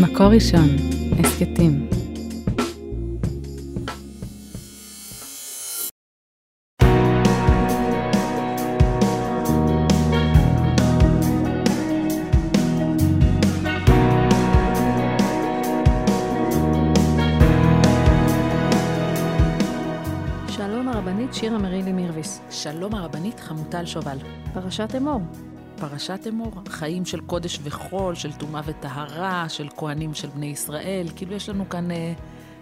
מקור ראשון, הסכתים. שלום הרבנית שירה מרילי מירביס. שלום הרבנית חמוטל שובל. פרשת אמור. פרשת אמור, חיים של קודש וחול, של טומאה וטהרה, של כהנים של בני ישראל. כאילו יש לנו כאן, אה,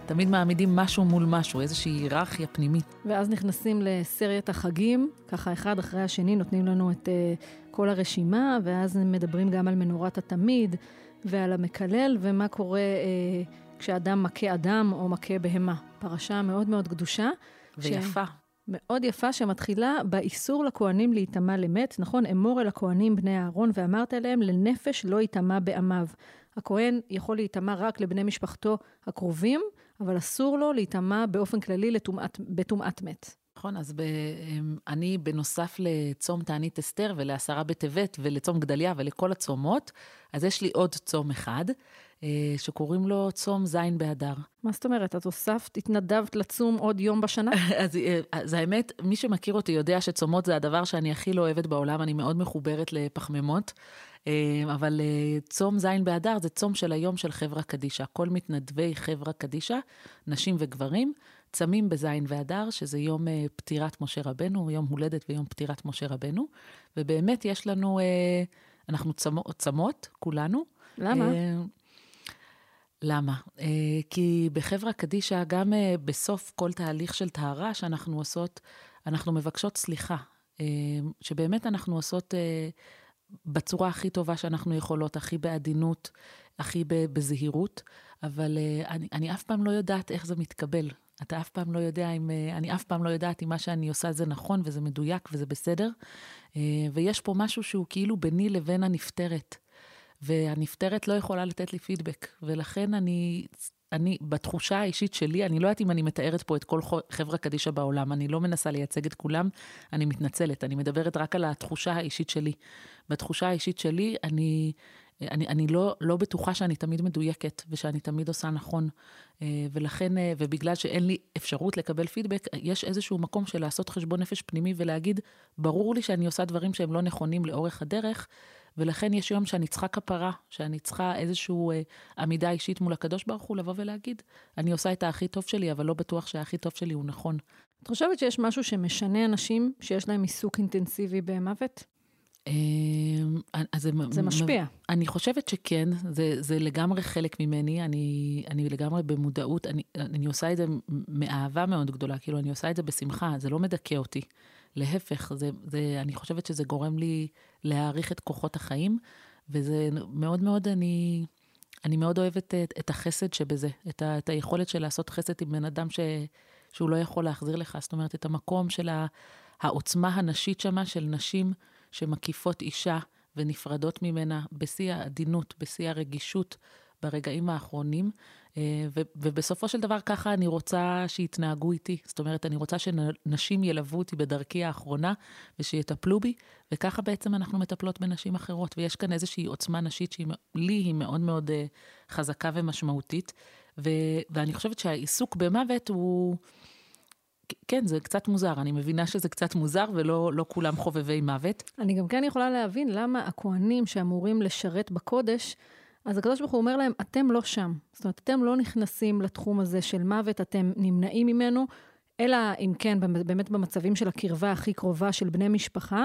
תמיד מעמידים משהו מול משהו, איזושהי היררכיה פנימית. ואז נכנסים לסריית החגים, ככה אחד אחרי השני נותנים לנו את אה, כל הרשימה, ואז מדברים גם על מנורת התמיד ועל המקלל, ומה קורה אה, כשאדם מכה אדם או מכה בהמה. פרשה מאוד מאוד קדושה. ויפה. מאוד יפה, שמתחילה באיסור לכהנים להיטמע למת, נכון? אמור אל הכהנים בני אהרון ואמרת אליהם, לנפש לא ייטמע בעמיו. הכהן יכול להיטמע רק לבני משפחתו הקרובים, אבל אסור לו להיטמע באופן כללי בטומאת מת. נכון, אז ב, אמ, אני, בנוסף לצום תענית אסתר ולעשרה בטבת ולצום גדליה ולכל הצומות, אז יש לי עוד צום אחד, שקוראים לו צום זין באדר. מה זאת אומרת? את הוספת, התנדבת לצום עוד יום בשנה? אז, אה, אז האמת, מי שמכיר אותי יודע שצומות זה הדבר שאני הכי לא אוהבת בעולם, אני מאוד מחוברת לפחמימות. אה, אבל צום זין באדר זה צום של היום של חברה קדישא. כל מתנדבי חברה קדישא, נשים וגברים, צמים בזין ואדר, שזה יום פטירת משה רבנו, יום הולדת ויום פטירת משה רבנו. ובאמת יש לנו, אנחנו צמות, צמות כולנו. למה? למה? Uh, כי בחברה קדישא, גם uh, בסוף כל תהליך של טהרה שאנחנו עושות, אנחנו מבקשות סליחה. Uh, שבאמת אנחנו עושות בצורה הכי טובה שאנחנו יכולות, הכי בעדינות, הכי בזהירות, אבל אני, אני אף פעם לא יודעת איך זה מתקבל. אתה אף פעם לא יודע אם, אני אף פעם לא יודעת אם מה שאני עושה זה נכון וזה מדויק וזה בסדר. ויש פה משהו שהוא כאילו ביני לבין הנפטרת. והנפטרת לא יכולה לתת לי פידבק, ולכן אני, אני, בתחושה האישית שלי, אני לא יודעת אם אני מתארת פה את כל חברה קדישא בעולם, אני לא מנסה לייצג את כולם, אני מתנצלת, אני מדברת רק על התחושה האישית שלי. בתחושה האישית שלי, אני, אני, אני לא, לא בטוחה שאני תמיד מדויקת, ושאני תמיד עושה נכון, ולכן, ובגלל שאין לי אפשרות לקבל פידבק, יש איזשהו מקום של לעשות חשבון נפש פנימי ולהגיד, ברור לי שאני עושה דברים שהם לא נכונים לאורך הדרך, ולכן יש יום שאני צריכה כפרה, שאני צריכה איזושהי אה, עמידה אישית מול הקדוש ברוך הוא, לבוא ולהגיד, אני עושה את הכי טוב שלי, אבל לא בטוח שהכי טוב שלי הוא נכון. את חושבת שיש משהו שמשנה אנשים שיש להם עיסוק אינטנסיבי במוות? אמ, אז זה, זה משפיע. אני חושבת שכן, זה, זה לגמרי חלק ממני, אני, אני לגמרי במודעות, אני, אני עושה את זה מאהבה מאוד גדולה, כאילו, אני עושה את זה בשמחה, זה לא מדכא אותי. להפך, זה, זה, אני חושבת שזה גורם לי להעריך את כוחות החיים, וזה מאוד מאוד, אני, אני מאוד אוהבת את, את החסד שבזה, את, ה, את היכולת של לעשות חסד עם בן אדם ש, שהוא לא יכול להחזיר לך. זאת אומרת, את המקום של ה, העוצמה הנשית שמה, של נשים שמקיפות אישה ונפרדות ממנה בשיא העדינות, בשיא הרגישות, ברגעים האחרונים. אה, ובסופו של דבר ככה אני רוצה שיתנהגו איתי. זאת אומרת, אני רוצה שנשים ילוו אותי בדרכי האחרונה ושיטפלו בי, וככה בעצם אנחנו מטפלות בנשים אחרות. ויש כאן איזושהי עוצמה נשית שלי היא מאוד מאוד אה, חזקה ומשמעותית. ו- ואני חושבת שהעיסוק במוות הוא... כן, זה קצת מוזר. אני מבינה שזה קצת מוזר, ולא לא כולם חובבי מוות. אני גם כן יכולה להבין למה הכוהנים שאמורים לשרת בקודש, אז הקדוש ברוך הוא אומר להם, אתם לא שם. זאת אומרת, אתם לא נכנסים לתחום הזה של מוות, אתם נמנעים ממנו, אלא אם כן, באמת במצבים של הקרבה הכי קרובה של בני משפחה,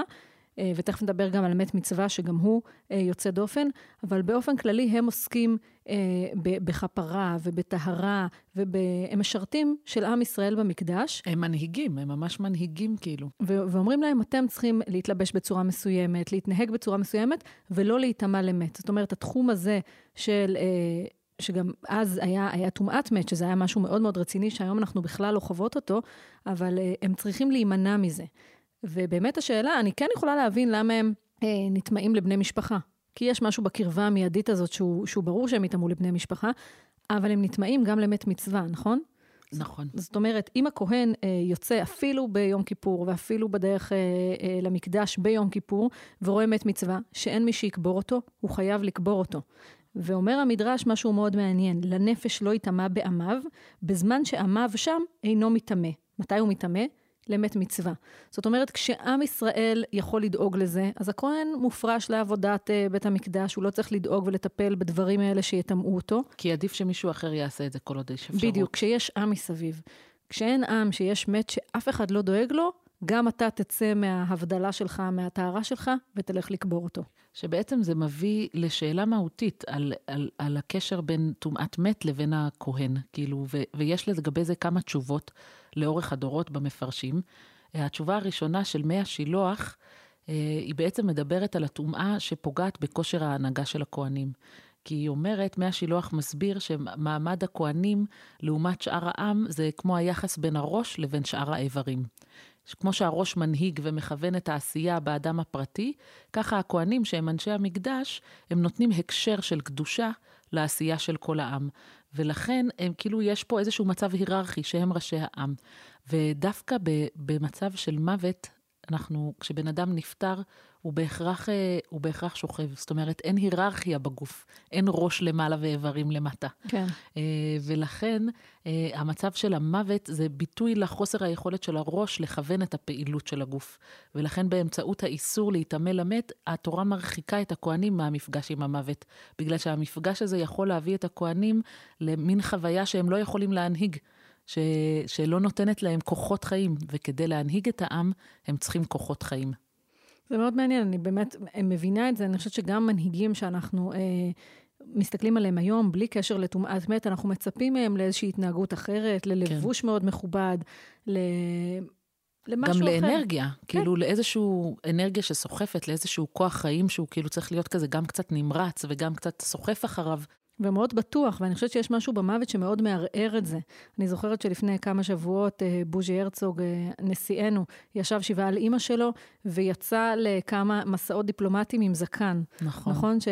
ותכף נדבר גם על מת מצווה, שגם הוא אה, יוצא דופן, אבל באופן כללי הם עוסקים אה, בכפרה ובטהרה, והם משרתים של עם ישראל במקדש. הם מנהיגים, הם ממש מנהיגים כאילו. ואומרים להם, אתם צריכים להתלבש בצורה מסוימת, להתנהג בצורה מסוימת, ולא להיטמע למת. זאת אומרת, התחום הזה של... שגם אז היה, היה טומאת מת, שזה היה משהו מאוד מאוד רציני, שהיום אנחנו בכלל לא חוות אותו, אבל הם צריכים להימנע מזה. ובאמת השאלה, אני כן יכולה להבין למה הם אה, נטמעים לבני משפחה. כי יש משהו בקרבה המיידית הזאת שהוא, שהוא ברור שהם יטמעו לבני משפחה, אבל הם נטמעים גם למת מצווה, נכון? נכון. זאת אומרת, אם הכהן אה, יוצא אפילו ביום כיפור ואפילו בדרך אה, אה, למקדש ביום כיפור ורואה מת מצווה, שאין מי שיקבור אותו, הוא חייב לקבור אותו. ואומר המדרש משהו מאוד מעניין, לנפש לא יטמע בעמיו, בזמן שעמיו שם אינו מטמא. מתי הוא מטמא? למת מצווה. זאת אומרת, כשעם ישראל יכול לדאוג לזה, אז הכהן מופרש לעבודת uh, בית המקדש, הוא לא צריך לדאוג ולטפל בדברים האלה שיטמאו אותו. כי עדיף שמישהו אחר יעשה את זה כל עוד יש אפשרות. בדיוק, כשיש עם מסביב. כשאין עם שיש מת שאף אחד לא דואג לו, גם אתה תצא מההבדלה שלך, מהטהרה שלך, ותלך לקבור אותו. שבעצם זה מביא לשאלה מהותית על, על, על הקשר בין טומאת מת לבין הכהן, כאילו, ו, ויש לגבי זה כמה תשובות לאורך הדורות במפרשים. התשובה הראשונה של מי השילוח, אה, היא בעצם מדברת על הטומאה שפוגעת בכושר ההנהגה של הכהנים. כי היא אומרת, מי השילוח מסביר שמעמד הכהנים לעומת שאר העם זה כמו היחס בין הראש לבין שאר האיברים. כמו שהראש מנהיג ומכוון את העשייה באדם הפרטי, ככה הכוהנים שהם אנשי המקדש, הם נותנים הקשר של קדושה לעשייה של כל העם. ולכן הם כאילו יש פה איזשהו מצב היררכי שהם ראשי העם. ודווקא במצב של מוות, אנחנו, כשבן אדם נפטר, הוא בהכרח, אה, הוא בהכרח שוכב. זאת אומרת, אין היררכיה בגוף, אין ראש למעלה ואיברים למטה. כן. אה, ולכן, אה, המצב של המוות זה ביטוי לחוסר היכולת של הראש לכוון את הפעילות של הגוף. ולכן באמצעות האיסור להיטמא למת, התורה מרחיקה את הכוהנים מהמפגש עם המוות. בגלל שהמפגש הזה יכול להביא את הכוהנים למין חוויה שהם לא יכולים להנהיג. ש, שלא נותנת להם כוחות חיים, וכדי להנהיג את העם, הם צריכים כוחות חיים. זה מאוד מעניין, אני באמת מבינה את זה, אני חושבת שגם מנהיגים שאנחנו אה, מסתכלים עליהם היום, בלי קשר לטומאת מת, אנחנו מצפים מהם לאיזושהי התנהגות אחרת, ללבוש כן. מאוד מכובד, ל... למשהו גם אחר. גם לאנרגיה, כן. כאילו לאיזשהו אנרגיה שסוחפת, לאיזשהו כוח חיים שהוא כאילו צריך להיות כזה גם קצת נמרץ וגם קצת סוחף אחריו. ומאוד בטוח, ואני חושבת שיש משהו במוות שמאוד מערער את זה. אני זוכרת שלפני כמה שבועות אה, בוז'י הרצוג, אה, נשיאנו, ישב שבעה על אימא שלו, ויצא לכמה מסעות דיפלומטיים עם זקן. נכון. נכון? ש,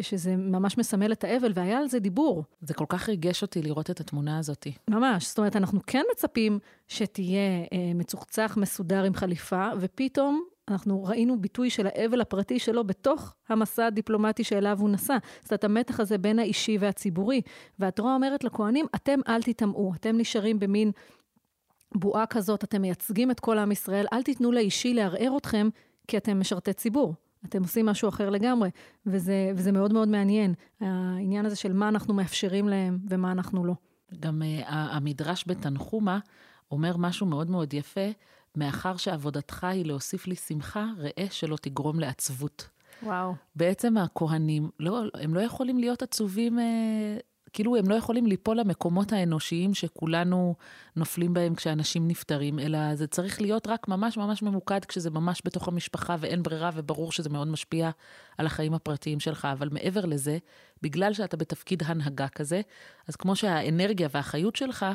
שזה ממש מסמל את האבל, והיה על זה דיבור. זה כל כך ריגש אותי לראות את התמונה הזאת. ממש. זאת אומרת, אנחנו כן מצפים שתהיה אה, מצוחצח, מסודר עם חליפה, ופתאום אנחנו ראינו ביטוי של האבל הפרטי שלו בתוך המסע הדיפלומטי שאליו הוא נסע. זאת אומרת, המתח הזה בין האישי והציבורי. והתורה אומרת לכהנים, אתם אל תטמאו, אתם נשארים במין בועה כזאת, אתם מייצגים את כל עם ישראל, אל תיתנו לאישי לערער אתכם, כי אתם משרתי ציבור. אתם עושים משהו אחר לגמרי, וזה, וזה מאוד מאוד מעניין, העניין הזה של מה אנחנו מאפשרים להם ומה אנחנו לא. גם uh, המדרש בתנחומה אומר משהו מאוד מאוד יפה, מאחר שעבודתך היא להוסיף לי שמחה, ראה שלא תגרום לעצבות. וואו. בעצם הכהנים, לא, הם לא יכולים להיות עצובים, אה, כאילו הם לא יכולים ליפול למקומות האנושיים שכולנו נופלים בהם כשאנשים נפטרים, אלא זה צריך להיות רק ממש ממש ממוקד כשזה ממש בתוך המשפחה ואין ברירה, וברור שזה מאוד משפיע על החיים הפרטיים שלך. אבל מעבר לזה, בגלל שאתה בתפקיד הנהגה כזה, אז כמו שהאנרגיה והחיות שלך,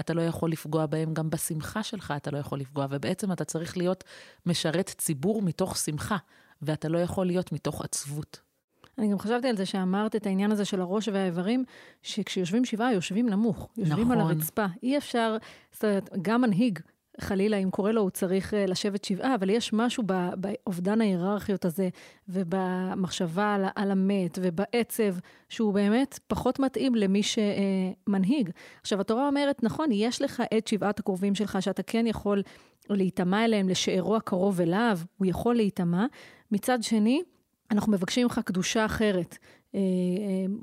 אתה לא יכול לפגוע בהם, גם בשמחה שלך אתה לא יכול לפגוע, ובעצם אתה צריך להיות משרת ציבור מתוך שמחה, ואתה לא יכול להיות מתוך עצבות. אני גם חשבתי על זה שאמרת את העניין הזה של הראש והאיברים, שכשיושבים שבעה, יושבים נמוך, יושבים נכון. על הרצפה. אי אפשר, זאת אומרת, גם מנהיג חלילה, אם קורה לו, הוא צריך אה, לשבת שבעה, אבל יש משהו באובדן ההיררכיות הזה, ובמחשבה על, על המת, ובעצב, שהוא באמת פחות מתאים למי שמנהיג. עכשיו, התורה אומרת, נכון, יש לך את שבעת הקרובים שלך, שאתה כן יכול להיטמע אליהם, לשארו הקרוב אליו, הוא יכול להיטמע. מצד שני, אנחנו מבקשים ממך קדושה אחרת. אה,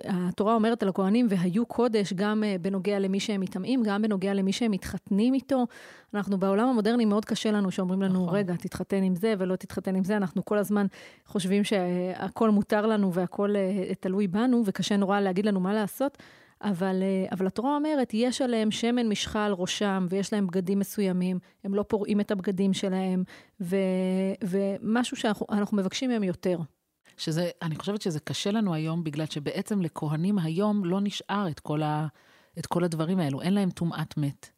אה, התורה אומרת על הכהנים, והיו קודש גם אה, בנוגע למי שהם מטמאים, גם בנוגע למי שהם מתחתנים איתו. אנחנו בעולם המודרני מאוד קשה לנו שאומרים לנו, נכון. רגע, תתחתן עם זה ולא תתחתן עם זה. אנחנו כל הזמן חושבים שהכל מותר לנו והכל תלוי בנו, וקשה נורא להגיד לנו מה לעשות. אבל, אבל התורה אומרת, יש עליהם שמן משחה על ראשם, ויש להם בגדים מסוימים, הם לא פורעים את הבגדים שלהם, ו, ומשהו שאנחנו מבקשים מהם יותר. שזה, אני חושבת שזה קשה לנו היום, בגלל שבעצם לכהנים היום לא נשאר את כל, ה, את כל הדברים האלו, אין להם טומאת מת.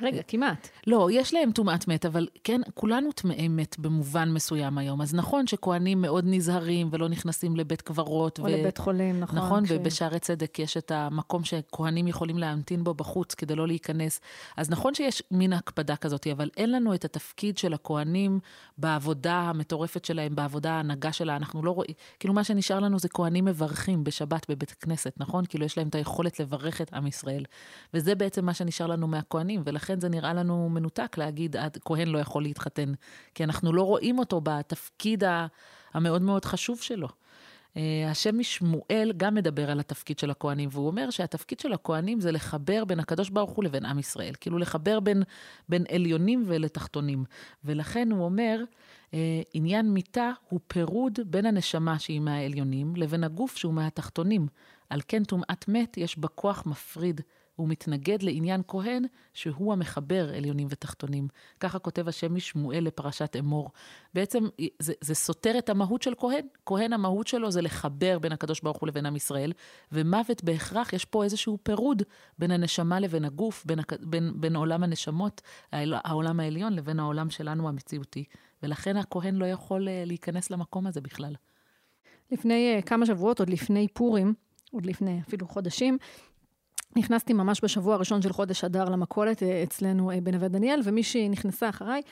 רגע, כמעט. לא, יש להם טומאת מת, אבל כן, כולנו טמאי מת במובן מסוים היום. אז נכון שכהנים מאוד נזהרים ולא נכנסים לבית קברות. או ו... לבית חולים, נכון. נכון, ש... ובשערי צדק יש את המקום שכהנים יכולים להמתין בו בחוץ כדי לא להיכנס. אז נכון שיש מין הקפדה כזאת, אבל אין לנו את התפקיד של הכהנים בעבודה המטורפת שלהם, בעבודה ההנהגה שלה. אנחנו לא רואים, כאילו מה שנשאר לנו זה כהנים מברכים בשבת בבית כנסת, נכון? כאילו יש להם את היכולת לברך את עם ישראל. וזה בעצם מה שנשאר לנו מהכהנים, ולכן זה נראה לנו מנותק להגיד, כהן לא יכול להתחתן, כי אנחנו לא רואים אותו בתפקיד המאוד מאוד חשוב שלו. אה, השם משמואל גם מדבר על התפקיד של הכהנים, והוא אומר שהתפקיד של הכהנים זה לחבר בין הקדוש ברוך הוא לבין עם ישראל. כאילו לחבר בין, בין עליונים ולתחתונים. ולכן הוא אומר, אה, עניין מיתה הוא פירוד בין הנשמה שהיא מהעליונים לבין הגוף שהוא מהתחתונים. על כן טומאת מת יש בה כוח מפריד. הוא מתנגד לעניין כהן, שהוא המחבר עליונים ותחתונים. ככה כותב השם משמואל לפרשת אמור. בעצם זה, זה סותר את המהות של כהן. כהן המהות שלו זה לחבר בין הקדוש ברוך הוא לבין עם ישראל, ומוות בהכרח, יש פה איזשהו פירוד בין הנשמה לבין הגוף, בין, בין, בין עולם הנשמות, העולם העליון, לבין העולם שלנו המציאותי. ולכן הכהן לא יכול אה, להיכנס למקום הזה בכלל. לפני uh, כמה שבועות, עוד לפני פורים, עוד לפני אפילו חודשים, נכנסתי ממש בשבוע הראשון של חודש אדר למכולת אה, אצלנו אה, בנווה דניאל, ומישהי נכנסה אחריי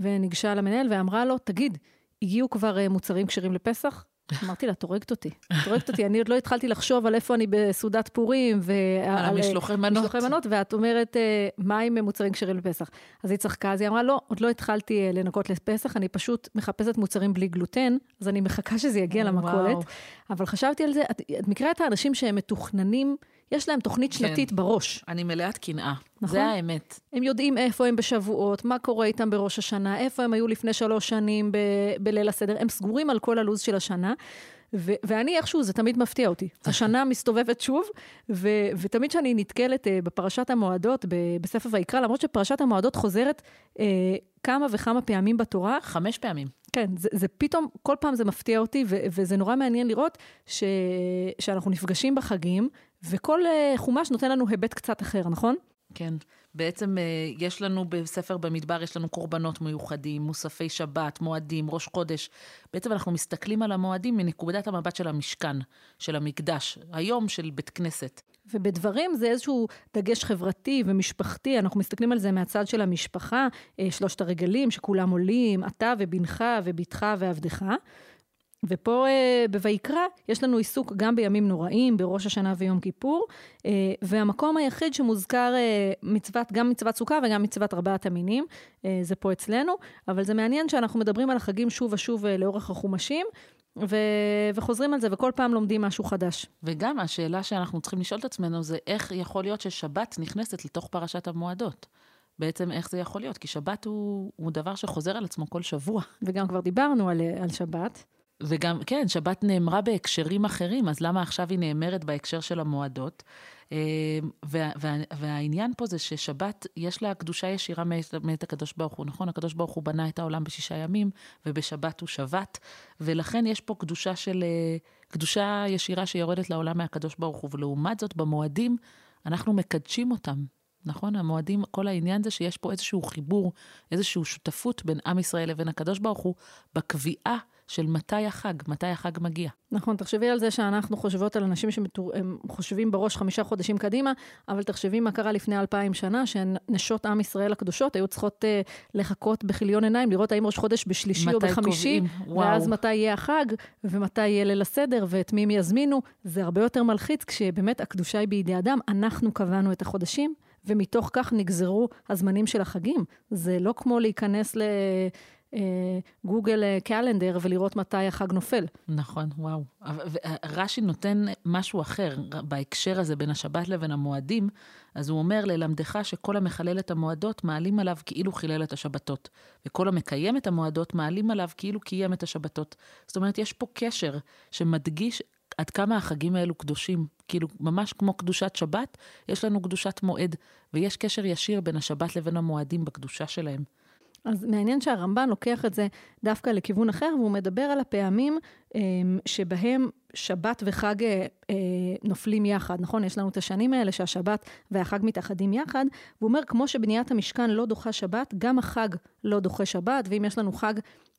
וניגשה למנהל ואמרה לו, תגיד, הגיעו כבר אה, מוצרים כשרים לפסח? אמרתי לה, את הורגת אותי. את הורגת אותי, אני עוד לא התחלתי לחשוב על איפה אני בסעודת פורים ועל משלוחי מנות. משלוחי מנות, ואת אומרת, מה עם מוצרים כשרים לפסח? אז היא צחקה, אז היא אמרה, לא, עוד לא התחלתי לנקות לפסח, אני פשוט מחפשת מוצרים בלי גלוטן, אז אני מחכה שזה יגיע למכולת. אבל חשבתי על זה, את, את מכירה את האנשים שהם מתוכננים יש להם תוכנית כן. שנתית בראש. אני מלאת קנאה. נכון? זה האמת. הם יודעים איפה הם בשבועות, מה קורה איתם בראש השנה, איפה הם היו לפני שלוש שנים ב- בליל הסדר. הם סגורים על כל הלו"ז של השנה. ו- ואני איכשהו, זה תמיד מפתיע אותי. השנה מסתובבת שוב, ו- ותמיד כשאני נתקלת uh, בפרשת המועדות, ב- בספר ויקרא, למרות שפרשת המועדות חוזרת uh, כמה וכמה פעמים בתורה. חמש פעמים. כן, זה, זה פתאום, כל פעם זה מפתיע אותי, ו- וזה נורא מעניין לראות ש- שאנחנו נפגשים בחגים, וכל uh, חומש נותן לנו היבט קצת אחר, נכון? כן. בעצם uh, יש לנו בספר במדבר, יש לנו קורבנות מיוחדים, מוספי שבת, מועדים, ראש חודש. בעצם אנחנו מסתכלים על המועדים מנקודת המבט של המשכן, של המקדש, היום של בית כנסת. ובדברים זה איזשהו דגש חברתי ומשפחתי, אנחנו מסתכלים על זה מהצד של המשפחה, uh, שלושת הרגלים שכולם עולים, אתה ובנך ובתך ועבדך. ופה אה, בויקרא יש לנו עיסוק גם בימים נוראים, בראש השנה ויום כיפור, אה, והמקום היחיד שמוזכר אה, מצוות, גם מצוות סוכה וגם מצוות ארבעת המינים, זה פה אצלנו, אבל זה מעניין שאנחנו מדברים על החגים שוב ושוב לאורך החומשים, ו... וחוזרים על זה, וכל פעם לומדים משהו חדש. וגם השאלה שאנחנו צריכים לשאול את עצמנו זה איך יכול להיות ששבת נכנסת לתוך פרשת המועדות. בעצם איך זה יכול להיות, כי שבת הוא, הוא דבר שחוזר על עצמו כל שבוע. וגם כבר דיברנו על, על שבת. וגם, כן, שבת נאמרה בהקשרים אחרים, אז למה עכשיו היא נאמרת בהקשר של המועדות? אה, וה, וה, והעניין פה זה ששבת, יש לה קדושה ישירה מאת, הקדוש ברוך הוא, נכון? הקדוש ברוך הוא בנה את העולם בשישה ימים, ובשבת הוא שבת, ולכן יש פה קדושה של, אה, קדושה ישירה שיורדת לעולם מהקדוש ברוך הוא, ולעומת זאת, במועדים, אנחנו מקדשים אותם. נכון? המועדים, כל העניין זה שיש פה איזשהו חיבור, איזושהי שותפות בין עם ישראל לבין הקדוש ברוך הוא, בקביעה של מתי החג, מתי החג מגיע. נכון, תחשבי על זה שאנחנו חושבות על אנשים שהם חושבים בראש חמישה חודשים קדימה, אבל תחשבי מה קרה לפני אלפיים שנה, שנשות עם ישראל הקדושות היו צריכות uh, לחכות בכיליון עיניים, לראות האם ראש חודש בשלישי או בחמישי, ואז מתי יהיה החג, ומתי יהיה ליל הסדר, ואת מי הם יזמינו. זה הרבה יותר מלחיץ, כשבאמת הקדושה היא בידי אדם, אנחנו קבענו את החודשים. ומתוך כך נגזרו הזמנים של החגים. זה לא כמו להיכנס ל... גוגל אה, קלנדר ולראות מתי החג נופל. נכון, וואו. רש"י נותן משהו אחר בהקשר הזה בין השבת לבין המועדים, אז הוא אומר, ללמדך שכל המחלל את המועדות מעלים עליו כאילו חילל את השבתות, וכל המקיים את המועדות מעלים עליו כאילו קיים את השבתות. זאת אומרת, יש פה קשר שמדגיש עד כמה החגים האלו קדושים. כאילו, ממש כמו קדושת שבת, יש לנו קדושת מועד, ויש קשר ישיר בין השבת לבין המועדים בקדושה שלהם. אז מעניין שהרמב"ן לוקח את זה דווקא לכיוון אחר, והוא מדבר על הפעמים שבהם שבת וחג אה, אה, נופלים יחד, נכון? יש לנו את השנים האלה שהשבת והחג מתאחדים יחד, והוא אומר, כמו שבניית המשכן לא דוחה שבת, גם החג לא דוחה שבת, ואם יש לנו חג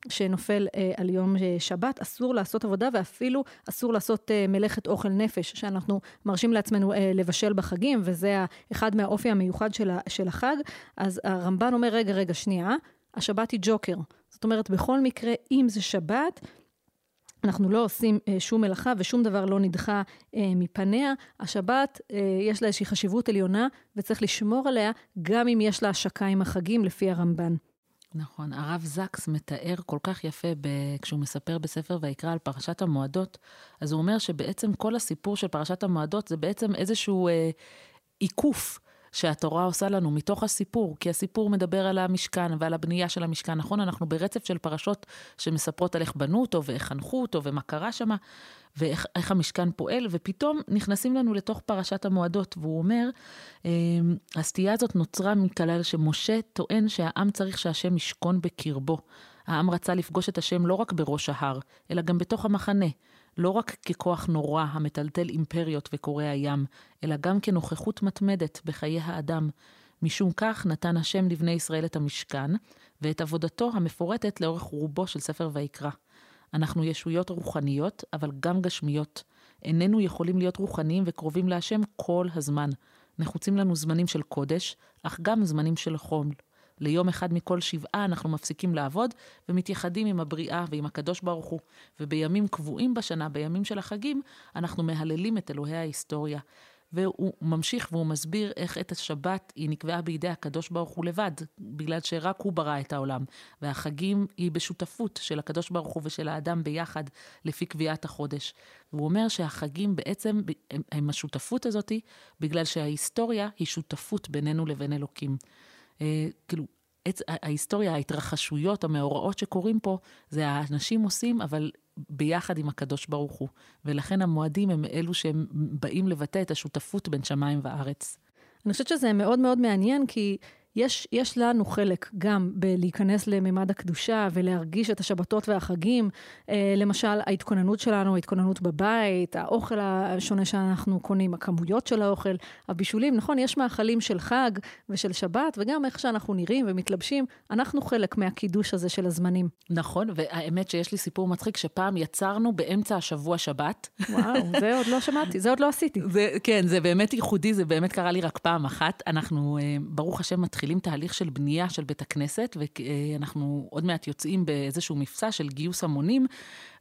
שנופל אה, על יום שבת, אסור לעשות עבודה ואפילו אסור לעשות מלאכת אוכל נפש, שאנחנו מרשים לעצמנו לבשל בחגים, וזה אחד מהאופי המיוחד של החג. אז הרמב"ן אומר, רגע, רגע, שנייה, השבת היא ג'וקר. זאת אומרת, בכל מקרה, אם זה שבת, אנחנו לא עושים אה, שום מלאכה ושום דבר לא נדחה אה, מפניה. השבת, אה, יש לה איזושהי חשיבות עליונה וצריך לשמור עליה, גם אם יש לה השקה עם החגים, לפי הרמב"ן. נכון, הרב זקס מתאר כל כך יפה ב... כשהוא מספר בספר ויקרא על פרשת המועדות, אז הוא אומר שבעצם כל הסיפור של פרשת המועדות זה בעצם איזשהו אה, עיקוף. שהתורה עושה לנו מתוך הסיפור, כי הסיפור מדבר על המשכן ועל הבנייה של המשכן, נכון? אנחנו ברצף של פרשות שמספרות על איך בנו אותו ואיך חנכו אותו ומה קרה שם, ואיך המשכן פועל, ופתאום נכנסים לנו לתוך פרשת המועדות, והוא אומר, אמ, הסטייה הזאת נוצרה מכלל שמשה טוען שהעם צריך שהשם ישכון בקרבו. העם רצה לפגוש את השם לא רק בראש ההר, אלא גם בתוך המחנה. לא רק ככוח נורא המטלטל אימפריות וקורא הים, אלא גם כנוכחות מתמדת בחיי האדם. משום כך נתן השם לבני ישראל את המשכן, ואת עבודתו המפורטת לאורך רובו של ספר ויקרא. אנחנו ישויות רוחניות, אבל גם גשמיות. איננו יכולים להיות רוחניים וקרובים להשם כל הזמן. נחוצים לנו זמנים של קודש, אך גם זמנים של חול. ליום אחד מכל שבעה אנחנו מפסיקים לעבוד ומתייחדים עם הבריאה ועם הקדוש ברוך הוא. ובימים קבועים בשנה, בימים של החגים, אנחנו מהללים את אלוהי ההיסטוריה. והוא ממשיך והוא מסביר איך את השבת היא נקבעה בידי הקדוש ברוך הוא לבד, בגלל שרק הוא ברא את העולם. והחגים היא בשותפות של הקדוש ברוך הוא ושל האדם ביחד, לפי קביעת החודש. והוא אומר שהחגים בעצם הם, השותפות הזאתי, בגלל שההיסטוריה היא שותפות בינינו לבין אלוקים. אה, כאילו, עץ, ההיסטוריה, ההתרחשויות, המאורעות שקורים פה, זה האנשים עושים, אבל ביחד עם הקדוש ברוך הוא. ולכן המועדים הם אלו שהם באים לבטא את השותפות בין שמיים וארץ. אני חושבת שזה מאוד מאוד מעניין, כי יש, יש לנו חלק גם בלהיכנס לממד הקדושה ולהרגיש את השבתות והחגים. אה, למשל, ההתכוננות שלנו, ההתכוננות בבית, האוכל השונה שאנחנו קונים, הכמויות של האוכל, הבישולים. נכון, יש מאכלים של חג ושל שבת, וגם איך שאנחנו נראים ומתלבשים, אנחנו חלק מהקידוש הזה של הזמנים. נכון, והאמת שיש לי סיפור מצחיק, שפעם יצרנו באמצע השבוע שבת. וואו, זה עוד לא שמעתי, זה עוד לא עשיתי. זה, כן, זה באמת ייחודי, זה באמת קרה לי רק פעם אחת. אנחנו, אה, ברוך השם, מתחילים. מתחילים תהליך של בנייה של בית הכנסת, ואנחנו עוד מעט יוצאים באיזשהו מבצע של גיוס המונים,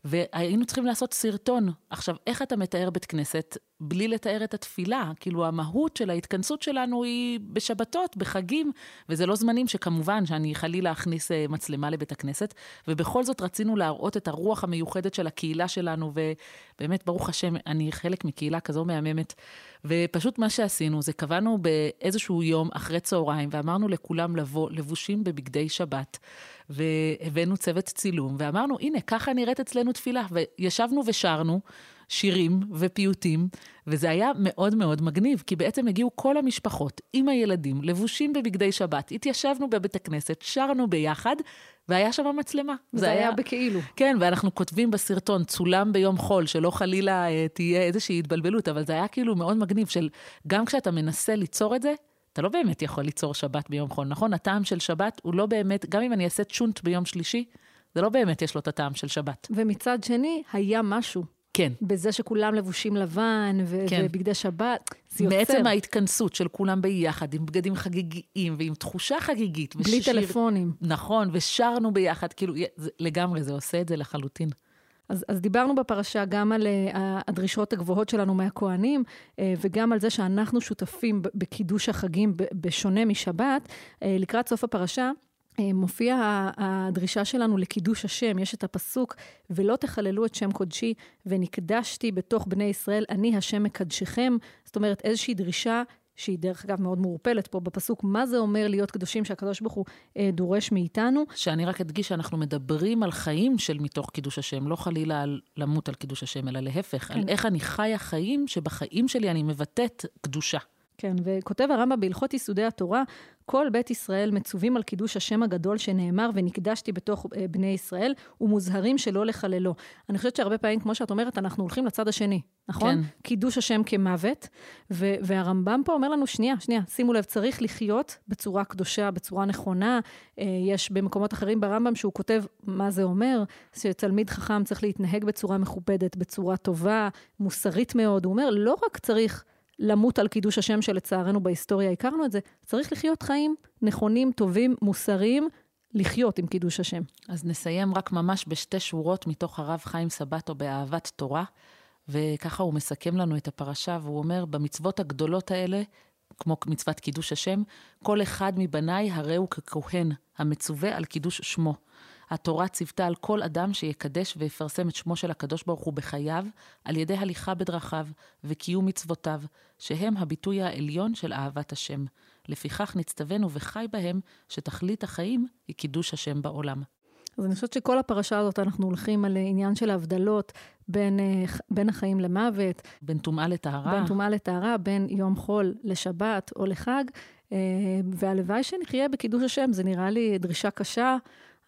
והיינו צריכים לעשות סרטון. עכשיו, איך אתה מתאר בית כנסת בלי לתאר את התפילה? כאילו, המהות של ההתכנסות שלנו היא בשבתות, בחגים, וזה לא זמנים שכמובן שאני חלילה אכניס אה, מצלמה לבית הכנסת, ובכל זאת רצינו להראות את הרוח המיוחדת של הקהילה שלנו, ובאמת, ברוך השם, אני חלק מקהילה כזו מהממת. ופשוט מה שעשינו זה קבענו באיזשהו יום אחרי צהריים, ואמרנו לכולם לבוא לבושים בבגדי שבת. והבאנו צוות צילום, ואמרנו, הנה, ככה נראית אצלנו תפילה. וישבנו ושרנו שירים ופיוטים, וזה היה מאוד מאוד מגניב, כי בעצם הגיעו כל המשפחות עם הילדים, לבושים בבגדי שבת, התיישבנו בבית הכנסת, שרנו ביחד, והיה שם מצלמה. זה, זה היה, היה בכאילו. כן, ואנחנו כותבים בסרטון, צולם ביום חול, שלא חלילה אה, תהיה איזושהי התבלבלות, אבל זה היה כאילו מאוד מגניב, של גם כשאתה מנסה ליצור את זה, אתה לא באמת יכול ליצור שבת ביום חול, נכון? הטעם של שבת הוא לא באמת, גם אם אני אעשה צ'ונט ביום שלישי, זה לא באמת יש לו את הטעם של שבת. ומצד שני, היה משהו. כן. בזה שכולם לבושים לבן ו- כן. ובגדי שבת, זה יוצר. מעצם ההתכנסות של כולם ביחד, עם בגדים חגיגיים ועם תחושה חגיגית. בלי ושיר... טלפונים. נכון, ושרנו ביחד, כאילו, זה, לגמרי, זה עושה את זה לחלוטין. אז, אז דיברנו בפרשה גם על uh, הדרישות הגבוהות שלנו מהכוהנים, uh, וגם על זה שאנחנו שותפים בקידוש החגים בשונה משבת. Uh, לקראת סוף הפרשה, מופיעה הדרישה שלנו לקידוש השם, יש את הפסוק, ולא תחללו את שם קודשי, ונקדשתי בתוך בני ישראל, אני השם מקדשכם. זאת אומרת, איזושהי דרישה שהיא דרך אגב מאוד מעורפלת פה בפסוק, מה זה אומר להיות קדושים שהקדוש ברוך הוא אה, דורש מאיתנו. שאני רק אדגיש שאנחנו מדברים על חיים של מתוך קידוש השם, לא חלילה על למות על קידוש השם, אלא להפך, כן. על איך אני חיה חיים שבחיים שלי אני מבטאת קדושה. כן, וכותב הרמב"ם בהלכות יסודי התורה, כל בית ישראל מצווים על קידוש השם הגדול שנאמר ונקדשתי בתוך אה, בני ישראל, ומוזהרים שלא לחללו. אני חושבת שהרבה פעמים, כמו שאת אומרת, אנחנו הולכים לצד השני, נכון? כן. קידוש השם כמוות, ו- והרמב"ם פה אומר לנו, שנייה, שנייה, שימו לב, צריך לחיות בצורה קדושה, בצורה נכונה. אה, יש במקומות אחרים ברמב"ם שהוא כותב מה זה אומר, שתלמיד חכם צריך להתנהג בצורה מכובדת, בצורה טובה, מוסרית מאוד. הוא אומר, לא רק צריך... למות על קידוש השם שלצערנו בהיסטוריה הכרנו את זה, צריך לחיות חיים נכונים, טובים, מוסריים, לחיות עם קידוש השם. אז נסיים רק ממש בשתי שורות מתוך הרב חיים סבטו באהבת תורה, וככה הוא מסכם לנו את הפרשה, והוא אומר, במצוות הגדולות האלה, כמו מצוות קידוש השם, כל אחד מבניי הרי הוא ככהן, המצווה על קידוש שמו. התורה ציוותה על כל אדם שיקדש ויפרסם את שמו של הקדוש ברוך הוא בחייו, על ידי הליכה בדרכיו וקיום מצוותיו, שהם הביטוי העליון של אהבת השם. לפיכך נצטווינו וחי בהם, שתכלית החיים היא קידוש השם בעולם. אז אני חושבת שכל הפרשה הזאת, אנחנו הולכים על עניין של הבדלות בין, אה, בין החיים למוות. בין טומאה לטהרה. בין טומאה לטהרה, בין יום חול לשבת או לחג. אה, והלוואי שנחיה בקידוש השם, זה נראה לי דרישה קשה,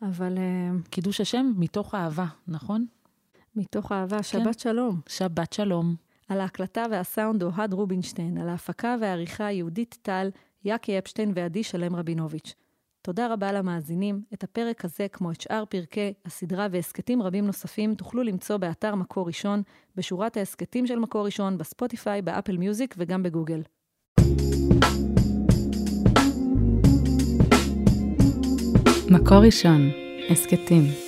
אבל... אה, קידוש השם מתוך אהבה, נכון? מתוך אהבה. כן. שבת שלום. שבת שלום. על ההקלטה והסאונד אוהד רובינשטיין, על ההפקה והעריכה יהודית טל, יאקי אפשטיין ועדי שלם רבינוביץ'. תודה רבה למאזינים. את הפרק הזה, כמו את שאר פרקי הסדרה והסכתים רבים נוספים, תוכלו למצוא באתר מקור ראשון, בשורת ההסכתים של מקור ראשון, בספוטיפיי, באפל מיוזיק וגם בגוגל. מקור ראשון, הסכתים.